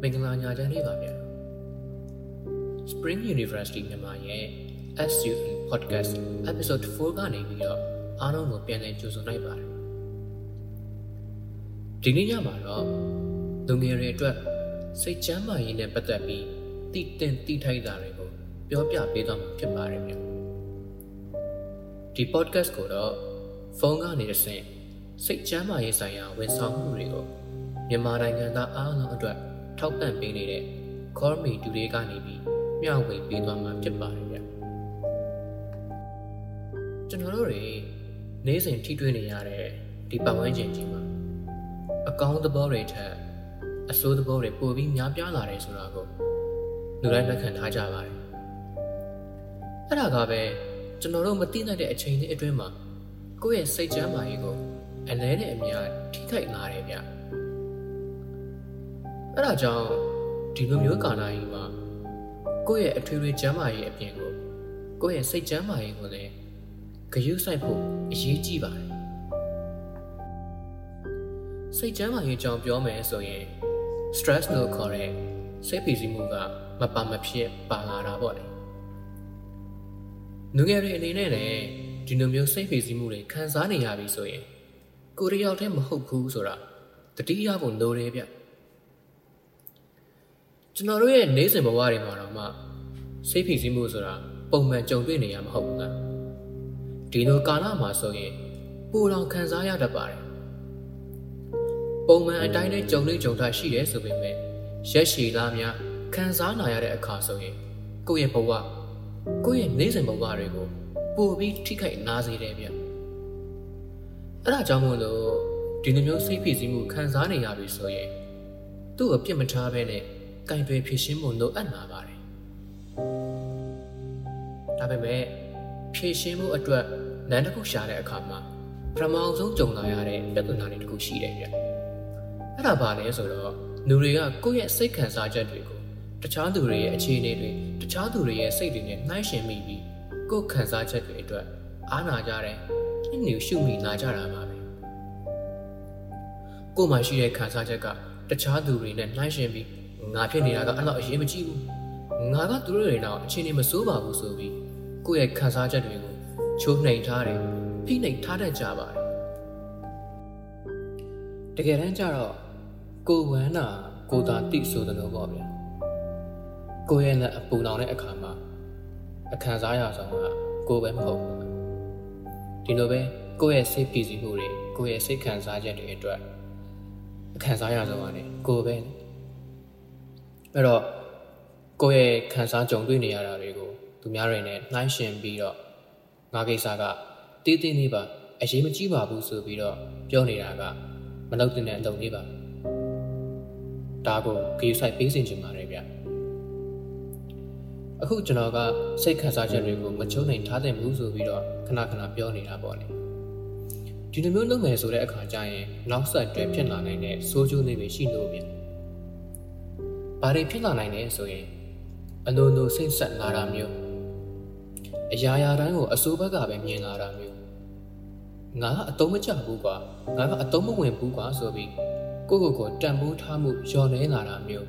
မင်္ဂလာညချမ်းလေးပါဗျာ Spring University မြန်မာရဲ့ SUN Podcast Episode 4ကနေပြီးတော့အားလုံးကိုပြန်လည်ကြိုဆိုလိုက်ပါတယ်ဒီနေ့ညမှာတော့လူငယ်တွေအတွက်စိတ်ချမ်းသာရေးနဲ့ပတ်သက်ပြီးတည်တင်တည်ထိုက်တာတွေကိုပြောပြပေးသွားမှာဖြစ်ပါတယ်ဗျာဒီ podcast ကိုတော့ဖုန်းကနေတစ်ဆင့်စိတ်ချမ်းသာရေးဆိုင်ရာဝန်ဆောင်မှုတွေကို မြန်မာနိုင်ငံသားအားလုံးအတွက်ထောက်ပံ့ပေးနေတဲ့ Cormi တူတွေကနေပြီးမျှဝေပေးသွားမှာဖြစ်ပါတယ်ဗျကျွန်တော်တို့တွေနေ့စဉ်ထိတွေ့နေရတဲ့ဒီပတ်ဝန်းကျင်ကြီးမှာအကောင်းသဘောတွေထက်အဆိုးသဘောတွေပိုပြီးများပြားလာတယ်ဆိုတာကိုလူတိုင်းလက်ခံထားကြပါတယ်အဲ့ဒါကပဲကျွန်တော်တို့မသိနိုင်တဲ့အချိန်လေးအတွင်းမှာကိုယ့်ရဲ့စိတ်ချမ်းသာရေးကိုအလဲနဲ့အများထိခိုက်လာတယ်ဗျ အဲ့ဒါကြောင့်ဒီလိုမျိုးကာလကြီးမှာကိုယ့်ရဲ့အထွေထွေချမ်းသာရေးအပြင်ကိုကိုယ့်ရဲ့စိတ်ချမ်းသာရေးကိုလည်းဂရုစိုက်ဖို့အရေးကြီးပါတယ်စိတ်ချမ်းသာရေးကြောင့်ပြောမယ်ဆိုရင် stress လို့ခေါ်တဲ့စိတ်ဖိစီးမှုကမပါမဖြစ်ပါလာတာပေါ့လေလူငယ်တွေအနေနဲ့လည်းဒီလိုမျိုးစိတ်ဖိစီးမှုတွေခံစားနေရပြီဆိုရင်ကိုရီးယားတည်းမဟုတ်ဘူးဆိုတာတတိယဖို့လိုတယ်ဗျ ကျွန်တော်တို့ရဲ့နေစဉ်ဘဝတွေမှာတော့မှစိတ်ဖိစီးမှုဆိုတာပုံမှန်ကြုံတွေ့နေရမှာမဟုတ်ဘူးလားဒီလိုကာလမှာဆိုရင်ပူလောင်ခံစားရတတ်ပါတယ်ပုံမှန်အတိုင်းနဲ့ကြုံနေကြုံတာရှိတယ်ဆိုပေမဲ့ရက်ရှည်လားများခံစားနာရတဲ့အခါဆိုရင်ကိုယ့်ရဲ့ဘဝကိုယ့်ရဲ့နေစဉ်ဘဝတွေကိုပိုပြီးထိခိုက်နာစေတယ်ဗျအဲ့ဒါကြောင့်မို့လို့ဒီလိုမျိုးစိတ်ဖိစီးမှုခံစားနေရပြီဆိုရင်သူ့ကိုပြစ်မထားဘဲနဲ့ ကင်တွယ်ဖြစ်ရှင်းဖို့လိုအပ်လာပါတယ်ဒါပေမဲ့ဖြည့်ရှင်းမှုအတွက်လမ်းတစ်ခုရှာတဲ့အခါမှာပထမအောင်ဆုံးကြုံလာရတဲ့ပြဿနာတွေတစ်ခုရှိတယ်ဗျအဲ့ဒါဘာလဲဆိုတော့လူတွေကကိုယ့်ရဲ့စိတ်ခံစားချက်တွေကိုတခြားသူတွေရဲ့အခြေအနေတွေတခြားသူတွေရဲ့စိတ်တွေနဲ့နှိုင်းယှဉ်မိပြီးကိုယ်ခံစားချက်တွေအတွက်အားနာကြတယ်ညှဉ်းညူရှုမိလာကြတာပါပဲကိုယ်မှရှိတဲ့ခံစားချက်ကတခြားသူတွေနဲ့နှိုင်းယှဉ်ပြီး ငါဖြစ်နေတာကအဲ့လောက်အရေးမကြီးဘူးငါကသူတို့တွေတော့အခြေအနေမစိုးပါဘူးဆိုပြီးကိုယ့်ရဲ့ခံစားချက်တွေကိုချိုးနှိမ်ထားတယ်ဖိနှိမ်ထားတတ်ကြပါတယ်တကယ်တမ်းကျတော့ကိုဝမ်းနာကိုသာတိဆိုတယ်လို့ပေါ့ဗျာကိုရဲ့နဲ့အပူလောင်တဲ့အခါမှာအခန်းစားရဆုံးကကိုပဲမဟုတ်ဘူးဒီလိုပဲကိုရဲ့စိတ်ပြည်စီမှုတွေကိုရဲ့စိတ်ခံစားချက်တွေအတွက်အခန်းစားရဆုံးကလည်းကိုပဲ အဲ့တော့ကိုရဲ့ခံစားကြုံတွေ့နေရတာတွေကိုသူများတွေနဲ့နှိုင်းယှဉ်ပြီးတော့ငါကိစ္စကတေးသေးလေးပါအရေးမကြီးပါဘူးဆိုပြီးတော့ပြောနေတာကမလုပ်တဲ့အလုပ်လေးပါဒါကိုဂရုစိုက်ပေးစင်ချင်ပါတယ်ဗျအခုကျွန်တော်ကစိတ်ခံစားချက်တွေကိုမချုံနိုင်ထားတဲ့မှုဆိုပြီးတော့ခဏခဏပြောနေတာပေါ့လေဒီလိုမျိုးလုပ်မယ်ဆိုတဲ့အခါကျရင်နောက်ဆက်တွဲဖြစ်လာနိုင်တဲ့ဆိုးကျိုးတွေပဲရှိလို့ဗျ ဘာတွေဖြစ်လာနိုင်လဲဆိုရင်အလိုလိုစိတ်ဆက်လာတာမျိုးအရာရာတိုင်းကိုအစိုးဘက်ကပဲမြင်လာတာမျိုးငါကအတုံးမချဘူးကွာငါကအတုံးမဝင်ဘူးကွာဆိုပြီးကိုကိုကိုတန်ဖိုးထားမှုလျော်နေလာတာမျိုး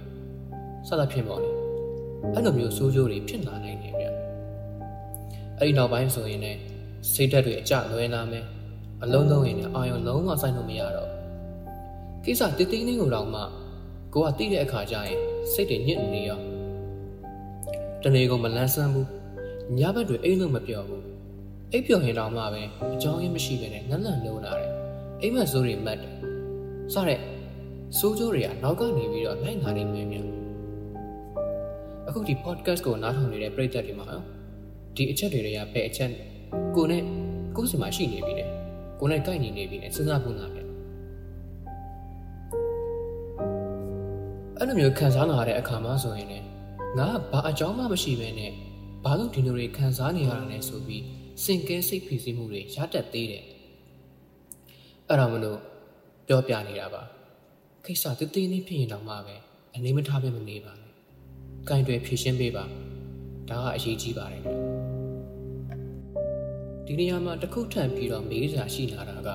စသဖြင့်ပေါ့လေအဲ့လိုမျိုးဆိုးကျိုးတွေဖြစ်လာနိုင်တယ်ဗျအဲ့ဒီနောက်ပိုင်းဆိုရင်လည်းစိတ်ဓာတ်တွေအကျလွဲလာမယ်အလုံးလုံးရင်လည်းအာယုံလုံးဝစိုက်လို့မရတော့ကိစ္စတိတ်တိတ်လေးကိုတော့မှကိုကတိတဲ့အခါကျရင် စိတ်တွေညစ်နေရောတနေ့ကမလန်းဆန်းဘူးညဘက်တွေအိမ်လို့မပြောဘူးအိပ်ပျော်ရင်တော့မှပဲအကြောင်းရင်းမရှိဘဲနဲ့နန်းနန်းလုံးလာတယ်အိမ်မက်ဆိုးတွေမတ်တယ်စတဲ့စိုးကျိုးတွေကနောက်ကနေပြီးတော့နိုင်လာနေမြင်မြင်အခုဒီ podcast ကိုနားထောင်နေတဲ့ပရိသတ်တွေမှာဒီအချက်တွေတွေကဘယ်အချက်ကိုနဲ့ကိုယ်စီမှာရှိနေပြီလေကိုနဲ့ကိုက်ညီနေပြီလေစဉ်းစားဖို့လားဗျ အဲ့လိုမျိုးခံစားလာတဲ့အခါမှာဆိုရင်လည်းငါကဘာအကြောင်းမှမရှိဘဲနဲ့ဘာလို့ဒီလိုတွေခံစားနေရတာလဲဆိုပြီးစင်ကဲစိတ်ဖိစီးမှုတွေရတတ်သေးတယ်အဲ့ဒါမလို့ပြောပြနေတာပါကိစ္စတည်တည်လေးဖြစ်ရင်တော့မှပဲအနေမထားပဲမနေပါနဲ့။ကင်တွေဖြည့်ရှင်းပေးပါ။ဒါကအရေးကြီးပါတယ်ဗျ။ဒီနေရာမှာတစ်ခုထပ်ပြီးတော့မေးစရာရှိလာတာက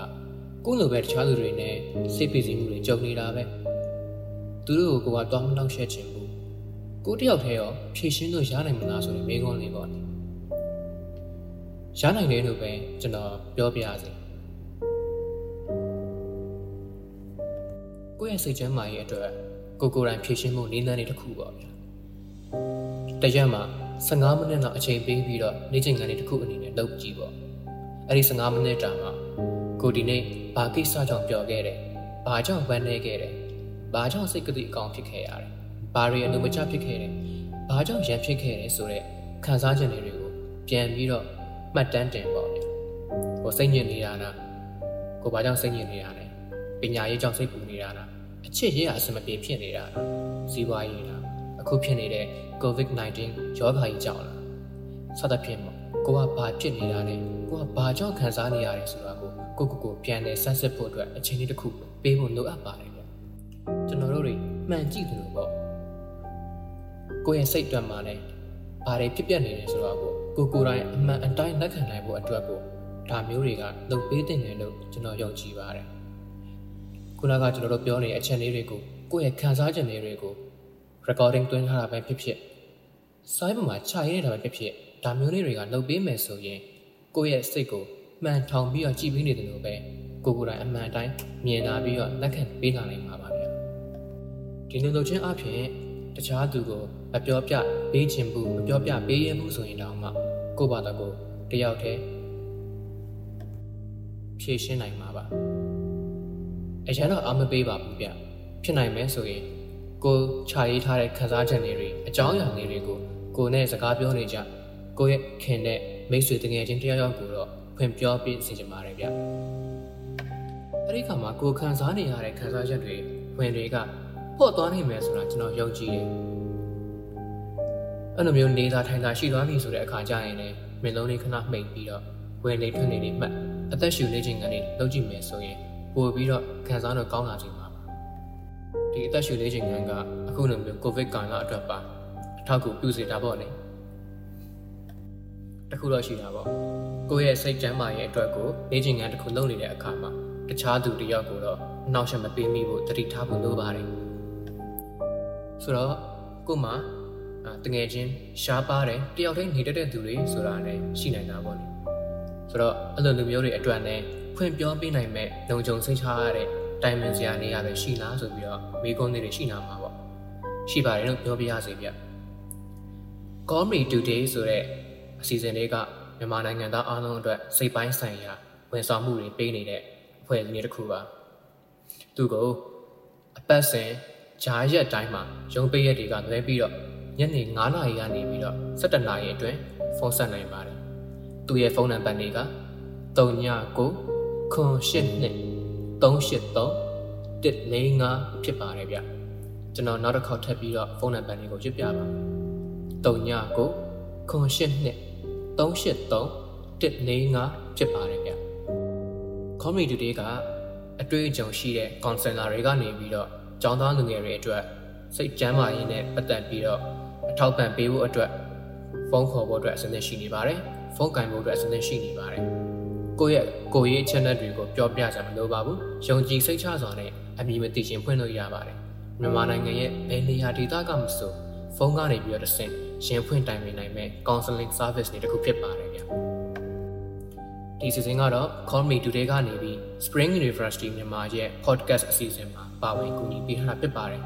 ကိုယ့်လိုပဲတခြားလူတွေနဲ့စိတ်ဖိစီးမှုတွေကြုံနေတာပဲ။ သူတို့ကိုကိုကသွားမနှောက်ရှက်ခြင်းဘူးကိုတယောက်တည်းရောဖြည့်ရှင်းလို့ရနိုင်မလားဆိုတဲ့မေးခွန်းလေးပေါ့ရနိုင်တယ်လို့ပဲကျွန်တော်ပြောပြရစီကိုယ့်ရဲ့စိတ်ချမ်းသာရေးအတွက်ကိုကိုယ်တိုင်ဖြည့်ရှင်းမှုနည်းလမ်းတွေတစ်ခုပေါ့ဗျာတရက်မှာ15မိနစ်လောက်အချိန်ပေးပြီးတော့နေ့ချိန်ကနေတစ်ခုအနေနဲ့လုပ်ကြည့်ပေါ့အဲ့ဒီ15မိနစ်တာမှာကိုဒီနေ့ဘာကိစ္စကြောင့်ပျော်ခဲ့တယ်ဘာကြောင့်ဝမ်းနည်းခဲ့တယ် ဘာကြောင့်စိတ်ကတိအကောင်ဖြစ်ခဲ့ရတယ်ဘာတွေအလိုမကျဖြစ်ခဲ့တယ်ဘာကြောင့်ရံဖြစ်ခဲ့တယ်ဆိုတော့ခံစားချက်တွေကိုပြန်ပြီးတော့မှတ်တမ်းတင်ပေါ့ဗျာဟိုစိတ်ညစ်နေတာလားကိုဘာကြောင့်စိတ်ညစ်နေတာလဲပညာရေးကြောင့်စိတ်ပူနေတာလားအချစ်ရေးအဆင်မပြေဖြစ်နေတာလားဇီဝရေးလားအခုဖြစ်နေတဲ့ COVID-19 ရောဂါကြီးကြောင့်လားစသဖြင့်ပေါ့ကိုကဘာဖြစ်နေတာလဲကိုကဘာကြောင့်ခံစားနေရတယ်ဆိုတာကိုကိုကိုကိုပြန်လဲဆန်းစစ်ဖို့အတွက်အချိန်လေးတစ်ခုပေးဖို့လိုအပ်ပါတယ်ဗျ ကျွန်တော်တို့တွေမှန်ကြည့်တယ်လို့ပေါ့ကိုယ့်ရဲ့စိတ်တွက်မှာလဲဘာတွေဖြစ်ပျက်နေလဲဆိုတော့ကိုကိုကိုယ်တိုင်အမှန်အတိုင်းလက်ခံနိုင်ဖို့အတွက်ကိုဒါမျိုးတွေကလုပ်ပေးတင်တယ်လို့ကျွန်တော်ယုံကြည်ပါတယ်ခုနကကျွန်တော်တို့ပြောနေတဲ့အချက်လေးတွေကိုကိုယ့်ရဲ့ခံစားချက်လေးတွေကို recording သွင်းထားတာပဲဖြစ်ဖြစ်စိုင်းပေါ်မှာခြာရနေတာပဲဖြစ်ဖြစ်ဒါမျိုးလေးတွေကလုပ်ပေးမယ်ဆိုရင်ကိုယ့်ရဲ့စိတ်ကိုမှန်ထောင်ပြီးတော့ကြည်ပြီးနေတယ်လို့ပဲကိုကိုယ်တိုင်အမှန်တိုင်းမြင်လာပြီးတော့လက်ခံပေးလာနိုင်မှာပါဗျာ ဒီလိုလုပ်ခြင်းအပြင်တခြားသူကိုမပြောပြပေးခြင်းဘူးမပြောပြပေးရမှုဆိုရင်တောင်မှကိုယ့်ဘာသာကိုတယောက်တည်းဖြည့်ရှင်းနိုင်မှာပါအရင်တော့အားမပေးပါဘူးဗျဖြစ်နိုင်မယ်ဆိုရင်ကိုခြာရေးထားတဲ့ခန်းစားချက်တွေအကြောင်းအရာတွေကိုကိုနဲ့စကားပြောနေကြကိုရဲ့ခင်နဲ့မိတ်ဆွေတငယ်ချင်းတယောက်ယောက်ကိုတော့ဖွင့်ပြောပြစီချင်ပါတယ်ဗျအဲ့ဒီခါမှာကိုခံစားနေရတဲ့ခံစားချက်တွေဝင်တွေက ပေါ့သွားနိုင်မယ်ဆိုတာကျွန်တော်ယုံကြည်တယ်အဲ့လိုမျိုးနေတာထိုင်တာရှိသွားပြီဆိုတဲ့အခါကျရင်လည်းမင်းလုံးလေးခဏမှိတ်ပြီးတော့ဝင်နေထွက်နေနေမှတ်အသက်ရှူနေခြင်းကနေလုပ်ကြည့်မယ်ဆိုရင်ပို့ပြီးတော့ခံစားတော့ကောင်းလာခြင်းပါဒီအသက်ရှူနေခြင်းကအခုလိုမျိုးကိုဗစ်ကာလအတွက်ပါအထောက်အကူပြုစေတာပေါ့လေတခုတော့ရှိတာပေါ့ကိုယ့်ရဲ့စိတ်ကျန်းမာရေးအတွက်ကိုနေခြင်းကတစ်ခုလုပ်နေတဲ့အခါမှာတခြားသူတယောက်ကိုတော့နှောက်ယှက်မပေးမိဖို့တတိထားဖို့လိုပါတယ် ဆိုတော့ကိုမှတငယ်ချင်းရှားပါတယ်တယောက်တည်းနေတတ်တဲ့သူတွေဆိုတာလည်းရှိနိုင်တာပေါ့လေဆိုတော့အဲ့လိုလူမျိုးတွေအတွက်လည်းဖွင့်ပြောပေးနိုင်မဲ့လုံခြုံစိတ်ချရတဲ့တိုင်ပင်စရာနေရာပဲရှိလားဆိုပြီးတော့မိကုန်းတွေရှိနာမှာပေါ့ရှိပါတယ်လို့ပြောပြရစီဗျ Comedy Today ဆိုတဲ့အစီအစဉ်လေးကမြန်မာနိုင်ငံသားအားလုံးအတွက်စိတ်ပိုင်းဆိုင်ရာဝန်ဆောင်မှုတွေပေးနေတဲ့အဖွဲ့အစည်းတစ်ခုပါသူကိုအပတ်စဉ် ဂျားရက်တိုင်းမှာရုံးပိတ်ရက်တွေကလွဲပြီးတော့ညနေ9နာရီကနေပြီးတော့17နာရီအတွင်းဖုန်းဆက်နိုင်ပါတယ်သူရဲ့ဖုန်းနံပါတ်တွေက39 982 383 145ဖြစ်ပါတယ်ဗျကျွန်တော်နောက်တစ်ခေါက်ထပ်ပြီးတော့ဖုန်းနံပါတ်လေးကိုရွတ်ပြပါမယ်39 982 383 145ဖြစ်ပါတယ်ဗျ community တွေကအတွေ့အကြုံရှိတဲ့ counselor တွေကနေပြီးတော့ ကျောင်းသားလူငယ်တွေအတွက်စိတ်ကျန်းမာရေးနဲ့ပတ်သက်ပြီးတော့အထောက်ပံ့ပေးဖို့အတွက်ဖုန်းခေါ်ဖို့အတွက်အစနစ်ရှိနေပါတယ်ဖုန်းကင်ဖို့အတွက်အစနစ်ရှိနေပါတယ်ကိုယ့်ရဲ့ကိုယ်ရေး channel တွေကိုပြောပြကြမလို့ပါဘူးယုံကြည်စိတ်ချစွာနဲ့အမည်မသိရှင်ဖွင့်လို့ရပါတယ်မြန်မာနိုင်ငံရဲ့ဘယ်နေရာဒေသကမဆိုဖုန်းကနေပြီးတော့တဆင့်ရင်ဖွင့်တိုင်ပင်နိုင်မဲ့ counseling service တွေတခုဖြစ်ပါတယ်ဗျ ဒီစီစဉ်ကတော့ Call Me Today ကနေပြီး Spring University မြန်မာရဲ့ podcast အစီအစဉ်မှာပါဝင်ကူညီပေးထားတာဖြစ်ပါတယ်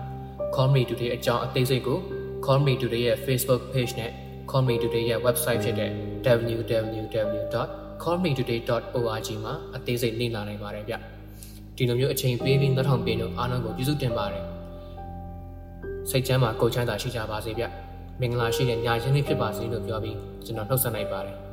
Call Me Today အကြောင်းအသေးစိတ်ကို Call Me Today ရဲ့ Facebook page နဲ့ Call Me Today ရဲ့ website ဖြစ်တဲ့ www.callmetoday.org မှာအသေးစိတ်လေ့လာနိုင်ပါတယ်ဗျဒီလိုမျိုးအချိန်ပေးပြီးနောက်ထောင်ပေးလို့အားလုံးကိုကျေးဇူးတင်ပါတယ်စိတ်ချမ်းသာကိုယ်ချမ်းသာရှိကြပါစေဗျမင်္ဂလာရှိတဲ့ညချင်းလေးဖြစ်ပါစေလို့ပြောပြီးကျွန်တော်နှုတ်ဆက်လိုက်ပါတယ်